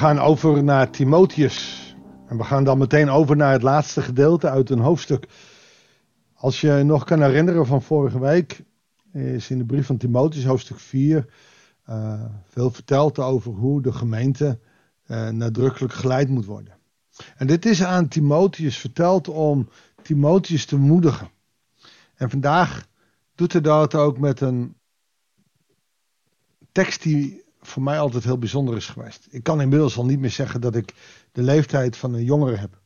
gaan over naar Timotheus. En we gaan dan meteen over naar het laatste gedeelte uit een hoofdstuk. Als je nog kan herinneren van vorige week, is in de brief van Timotheus, hoofdstuk 4, uh, veel verteld over hoe de gemeente uh, nadrukkelijk geleid moet worden. En dit is aan Timotheus verteld om Timotheus te moedigen. En vandaag doet hij dat ook met een tekst die voor mij altijd heel bijzonder is geweest. Ik kan inmiddels al niet meer zeggen dat ik de leeftijd van een jongere heb.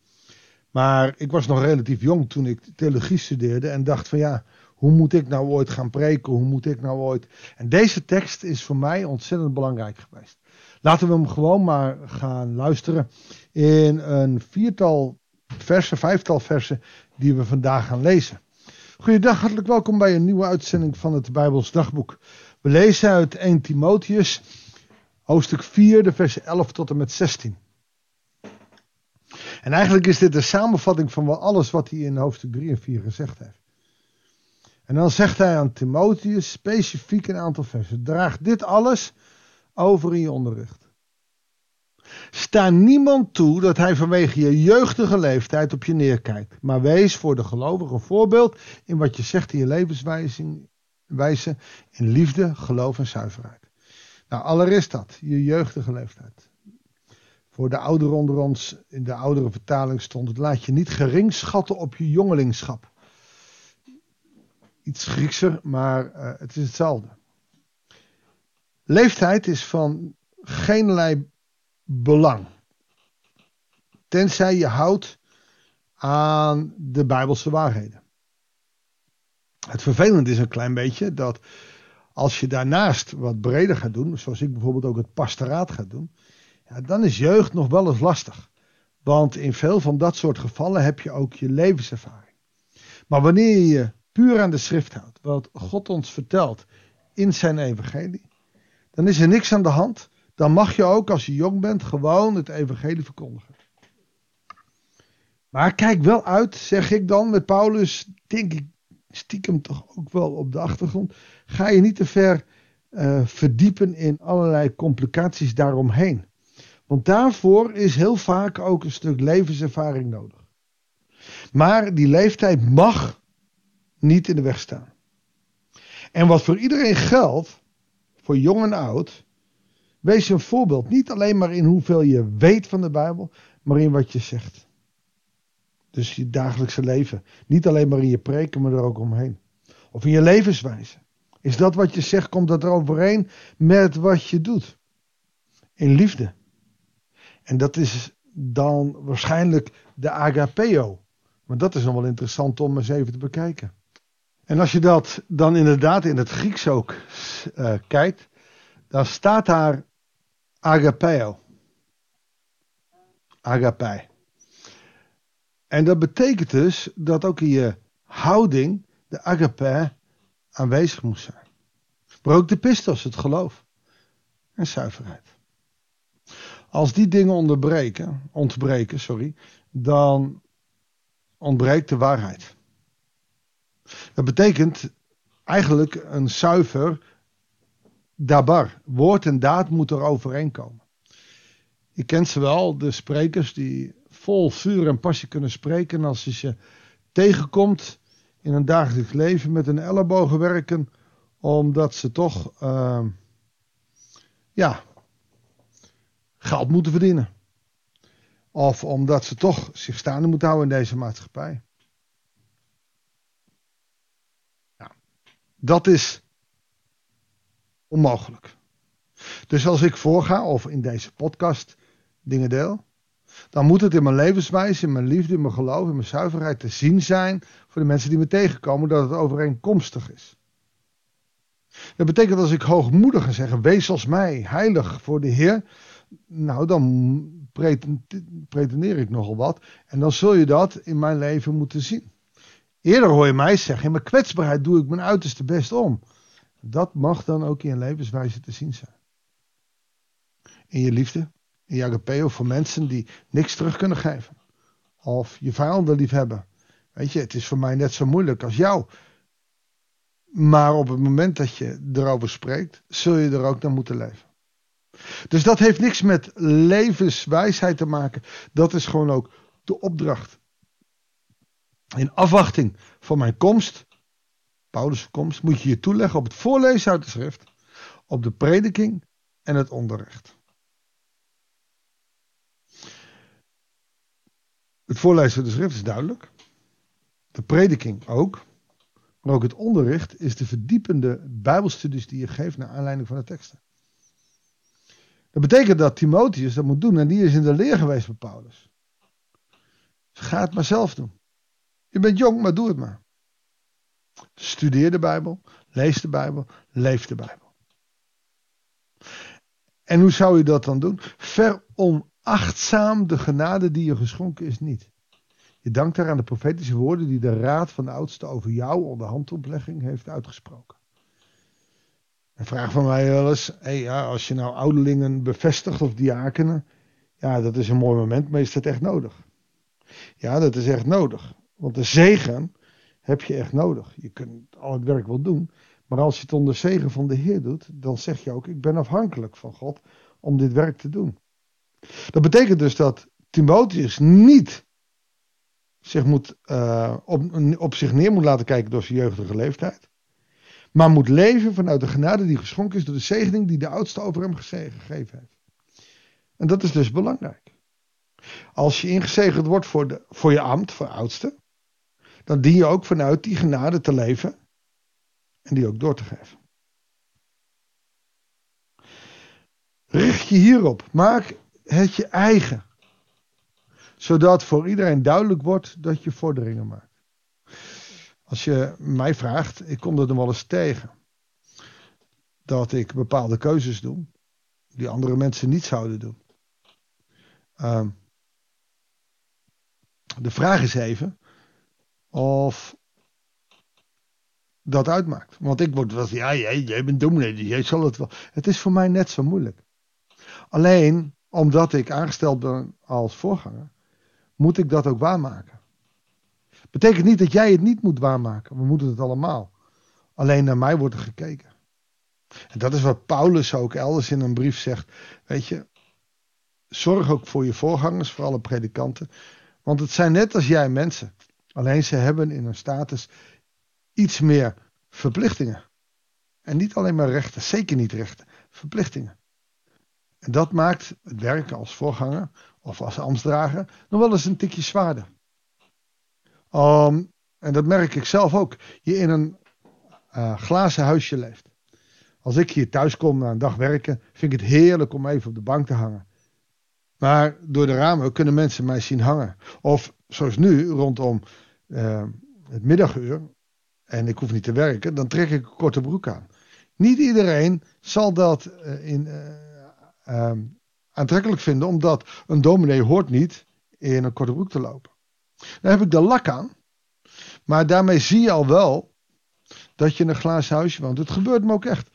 Maar ik was nog relatief jong toen ik theologie studeerde en dacht van ja, hoe moet ik nou ooit gaan preken? Hoe moet ik nou ooit? En deze tekst is voor mij ontzettend belangrijk geweest. Laten we hem gewoon maar gaan luisteren in een viertal versen, vijftal versen die we vandaag gaan lezen. Goedendag, hartelijk welkom bij een nieuwe uitzending van het Bijbels Dagboek. We lezen uit 1 Timotheus, hoofdstuk 4, de versen 11 tot en met 16. En eigenlijk is dit de samenvatting van alles wat hij in hoofdstuk 3 en 4 gezegd heeft. En dan zegt hij aan Timotheus specifiek een aantal versen. Draag dit alles over in je onderricht. Sta niemand toe dat hij vanwege je jeugdige leeftijd op je neerkijkt. Maar wees voor de gelovigen voorbeeld in wat je zegt in je levenswijze, in liefde, geloof en zuiverheid. Nou, allereerst dat, je jeugdige leeftijd. Voor de ouderen onder ons, in de oudere vertaling stond het, laat je niet gering schatten op je jongelingschap. Iets Griekser, maar uh, het is hetzelfde. Leeftijd is van geen belang. Tenzij je houdt aan de Bijbelse waarheden. Het vervelende is een klein beetje dat als je daarnaast wat breder gaat doen, zoals ik bijvoorbeeld ook het pastoraat ga doen, ja, dan is jeugd nog wel eens lastig. Want in veel van dat soort gevallen heb je ook je levenservaring. Maar wanneer je je puur aan de schrift houdt, wat God ons vertelt in zijn evangelie, dan is er niks aan de hand. Dan mag je ook als je jong bent gewoon het evangelie verkondigen. Maar kijk wel uit, zeg ik dan met Paulus, denk ik stiekem toch ook wel op de achtergrond. Ga je niet te ver uh, verdiepen in allerlei complicaties daaromheen. Want daarvoor is heel vaak ook een stuk levenservaring nodig. Maar die leeftijd mag niet in de weg staan. En wat voor iedereen geldt, voor jong en oud, wees een voorbeeld. Niet alleen maar in hoeveel je weet van de Bijbel, maar in wat je zegt. Dus je dagelijkse leven. Niet alleen maar in je preken, maar er ook omheen. Of in je levenswijze. Is dat wat je zegt, komt dat er overeen met wat je doet? In liefde. En dat is dan waarschijnlijk de agapeo. Maar dat is nog wel interessant om eens even te bekijken. En als je dat dan inderdaad in het Grieks ook uh, kijkt, dan staat daar agapeo. Agape. En dat betekent dus dat ook in je houding de agape aanwezig moest zijn. Maar ook de pistos, het geloof en zuiverheid. Als die dingen onderbreken, ontbreken, sorry, dan ontbreekt de waarheid. Dat betekent eigenlijk een zuiver dabar. Woord en daad moeten er overeenkomen. Je kent ze wel, de sprekers die vol vuur en passie kunnen spreken. als je ze tegenkomt in een dagelijks leven met een ellebogen werken, omdat ze toch, uh, ja, geld moeten verdienen. Of omdat ze toch zich staande moeten houden in deze maatschappij. Ja, dat is onmogelijk. Dus als ik voorga of in deze podcast dingen deel, dan moet het in mijn levenswijze, in mijn liefde, in mijn geloof, in mijn zuiverheid te zien zijn voor de mensen die me tegenkomen dat het overeenkomstig is. Dat betekent als ik hoogmoedig ga zeggen, wees als mij, heilig voor de Heer, nou dan pretendeer ik nogal wat en dan zul je dat in mijn leven moeten zien. Eerder hoor je mij zeggen, in mijn kwetsbaarheid doe ik mijn uiterste best om. Dat mag dan ook in je levenswijze te zien zijn. In je liefde, je agapeo voor mensen die niks terug kunnen geven. Of je vijanden lief hebben. Weet je, het is voor mij net zo moeilijk als jou. Maar op het moment dat je erover spreekt, zul je er ook naar moeten leven. Dus dat heeft niks met levenswijsheid te maken. Dat is gewoon ook de opdracht. In afwachting van mijn komst, Paulus' komst, moet je je toeleggen op het voorlezen uit de schrift, op de prediking en het onderricht. Het voorlezen uit de schrift is duidelijk. De prediking ook. Maar ook het onderricht is de verdiepende bijbelstudies die je geeft naar aanleiding van de teksten. Dat betekent dat Timotheus dat moet doen en die is in de leer geweest bij Paulus. Dus ga het maar zelf doen. Je bent jong, maar doe het maar. Studeer de Bijbel, lees de Bijbel, leef de Bijbel. En hoe zou je dat dan doen? Veronachtzaam de genade die je geschonken is niet. Je dankt daar aan de profetische woorden die de raad van de oudste over jou onder handoplegging heeft uitgesproken. Een vraag van mij wel eens, hey, ja, als je nou ouderlingen bevestigt of diakenen, ja, dat is een mooi moment, maar is dat echt nodig? Ja, dat is echt nodig. Want de zegen heb je echt nodig. Je kunt al het werk wel doen, maar als je het onder zegen van de Heer doet, dan zeg je ook, ik ben afhankelijk van God om dit werk te doen. Dat betekent dus dat Timotheus niet zich moet, uh, op, op zich neer moet laten kijken door zijn jeugdige leeftijd. Maar moet leven vanuit de genade die geschonken is door de zegening die de oudste over hem gegeven heeft. En dat is dus belangrijk. Als je ingezegend wordt voor, de, voor je ambt, voor oudste, dan dien je ook vanuit die genade te leven en die ook door te geven. Richt je hierop. Maak het je eigen. Zodat voor iedereen duidelijk wordt dat je vorderingen maakt. Als je mij vraagt, ik kom er dan wel eens tegen. Dat ik bepaalde keuzes doe. Die andere mensen niet zouden doen. Uh, de vraag is even of dat uitmaakt. Want ik word wel, ja, jij, jij bent dominee, dus jij zal het wel. Het is voor mij net zo moeilijk. Alleen omdat ik aangesteld ben als voorganger, moet ik dat ook waarmaken. Betekent niet dat jij het niet moet waarmaken. We moeten het allemaal. Alleen naar mij wordt er gekeken. En dat is wat Paulus ook elders in een brief zegt. Weet je, zorg ook voor je voorgangers, voor alle predikanten. Want het zijn net als jij mensen. Alleen ze hebben in hun status iets meer verplichtingen. En niet alleen maar rechten, zeker niet rechten, verplichtingen. En dat maakt het werken als voorganger of als ambtsdrager nog wel eens een tikje zwaarder. Um, en dat merk ik zelf ook. Je in een uh, glazen huisje leeft. Als ik hier thuis kom na een dag werken, vind ik het heerlijk om even op de bank te hangen. Maar door de ramen kunnen mensen mij zien hangen. Of zoals nu, rondom uh, het middaguur, en ik hoef niet te werken, dan trek ik een korte broek aan. Niet iedereen zal dat uh, in, uh, aantrekkelijk vinden, omdat een dominee hoort niet in een korte broek te lopen. Dan heb ik de lak aan, maar daarmee zie je al wel dat je een glazen huisje woont. Het gebeurt me ook echt.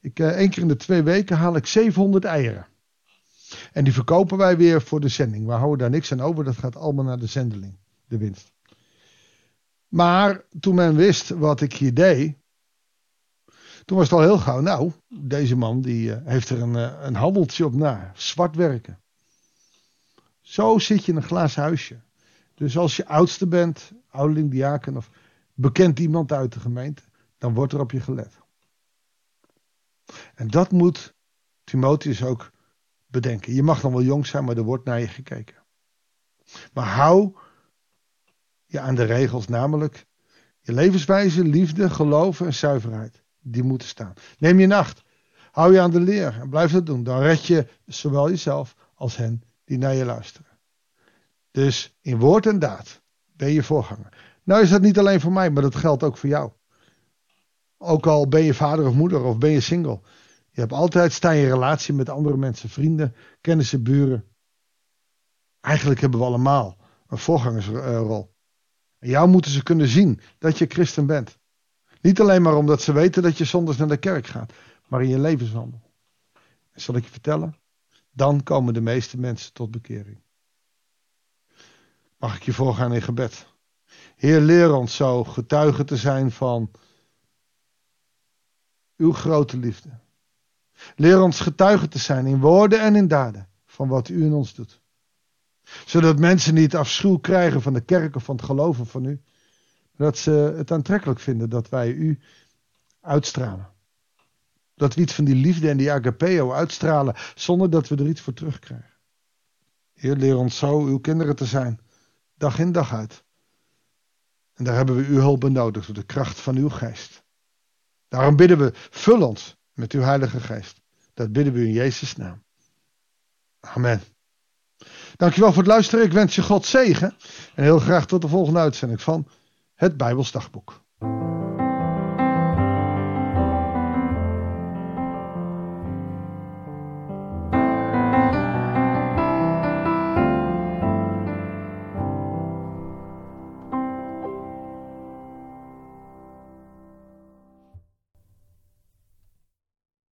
Ik, uh, één keer in de twee weken haal ik 700 eieren. En die verkopen wij weer voor de zending. We houden daar niks aan over. Dat gaat allemaal naar de zendeling, de winst. Maar toen men wist wat ik hier deed, toen was het al heel gauw. Nou, deze man die uh, heeft er een, uh, een handeltje op na. Zwart werken. Zo zit je in een glazen huisje. Dus als je oudste bent, ouderling, diaken of bekend iemand uit de gemeente, dan wordt er op je gelet. En dat moet Timotheus ook bedenken. Je mag dan wel jong zijn, maar er wordt naar je gekeken. Maar hou je aan de regels, namelijk je levenswijze, liefde, geloven en zuiverheid. Die moeten staan. Neem je nacht. Hou je aan de leer en blijf dat doen. Dan red je zowel jezelf als hen die naar je luisteren. Dus in woord en daad ben je voorganger. Nou is dat niet alleen voor mij, maar dat geldt ook voor jou. Ook al ben je vader of moeder of ben je single. Je hebt altijd sta je relatie met andere mensen, vrienden, kennissen, buren. Eigenlijk hebben we allemaal een voorgangersrol. En jou moeten ze kunnen zien dat je christen bent. Niet alleen maar omdat ze weten dat je zondags naar de kerk gaat, maar in je levenswandel. En zal ik je vertellen? Dan komen de meeste mensen tot bekering. Mag ik je voorgaan in gebed? Heer, leer ons zo getuige te zijn van uw grote liefde. Leer ons getuigen te zijn in woorden en in daden van wat u in ons doet. Zodat mensen niet afschuw krijgen van de kerk of van het geloven van u. Dat ze het aantrekkelijk vinden dat wij u uitstralen. Dat we iets van die liefde en die agapeo uitstralen zonder dat we er iets voor terugkrijgen. Heer, leer ons zo uw kinderen te zijn, dag in dag uit. En daar hebben we uw hulp benodigd door de kracht van uw geest. Daarom bidden we, vul ons met uw Heilige Geest. Dat bidden we in Jezus' naam. Amen. Dankjewel voor het luisteren. Ik wens je God zegen. En heel graag tot de volgende uitzending van het Bijbelsdagboek.